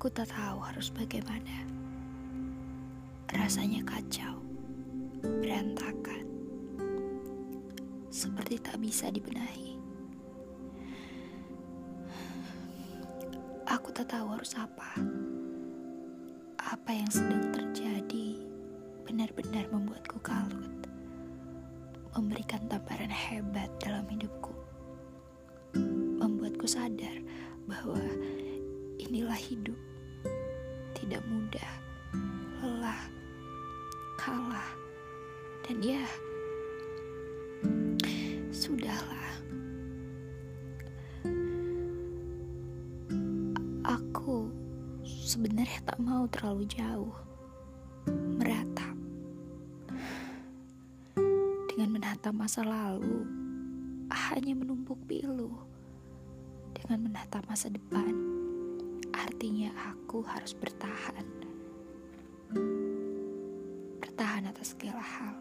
Aku tak tahu harus bagaimana. Rasanya kacau, berantakan, seperti tak bisa dibenahi. Aku tak tahu harus apa. Apa yang sedang terjadi benar-benar membuatku kalut, memberikan tamparan hebat dalam hidupku, membuatku sadar bahwa inilah hidup. Tidak mudah, lelah, kalah, dan ya, sudahlah. Aku sebenarnya tak mau terlalu jauh meratap. Dengan menatap masa lalu, hanya menumpuk pilu. Dengan menatap masa depan, artinya aku harus bertahan. Bertahan atas segala hal.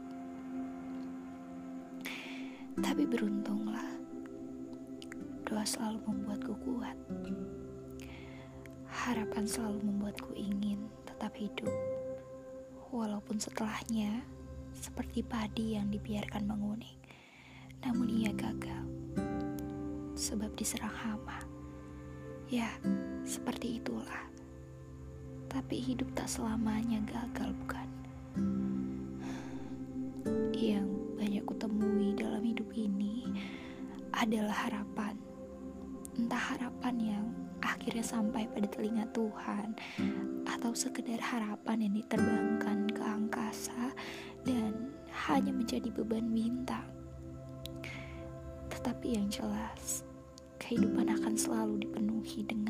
Tapi beruntunglah, doa selalu membuatku kuat. Harapan selalu membuatku ingin tetap hidup, walaupun setelahnya seperti padi yang dibiarkan menguning, namun ia gagal sebab diserang hama. Ya, seperti itulah. Tapi hidup tak selamanya gagal, bukan? Yang banyak kutemui dalam hidup ini adalah harapan. Entah harapan yang akhirnya sampai pada telinga Tuhan atau sekedar harapan yang diterbangkan ke angkasa dan hanya menjadi beban bintang. Tetapi yang jelas, kehidupan akan selalu dipenuhi dengan.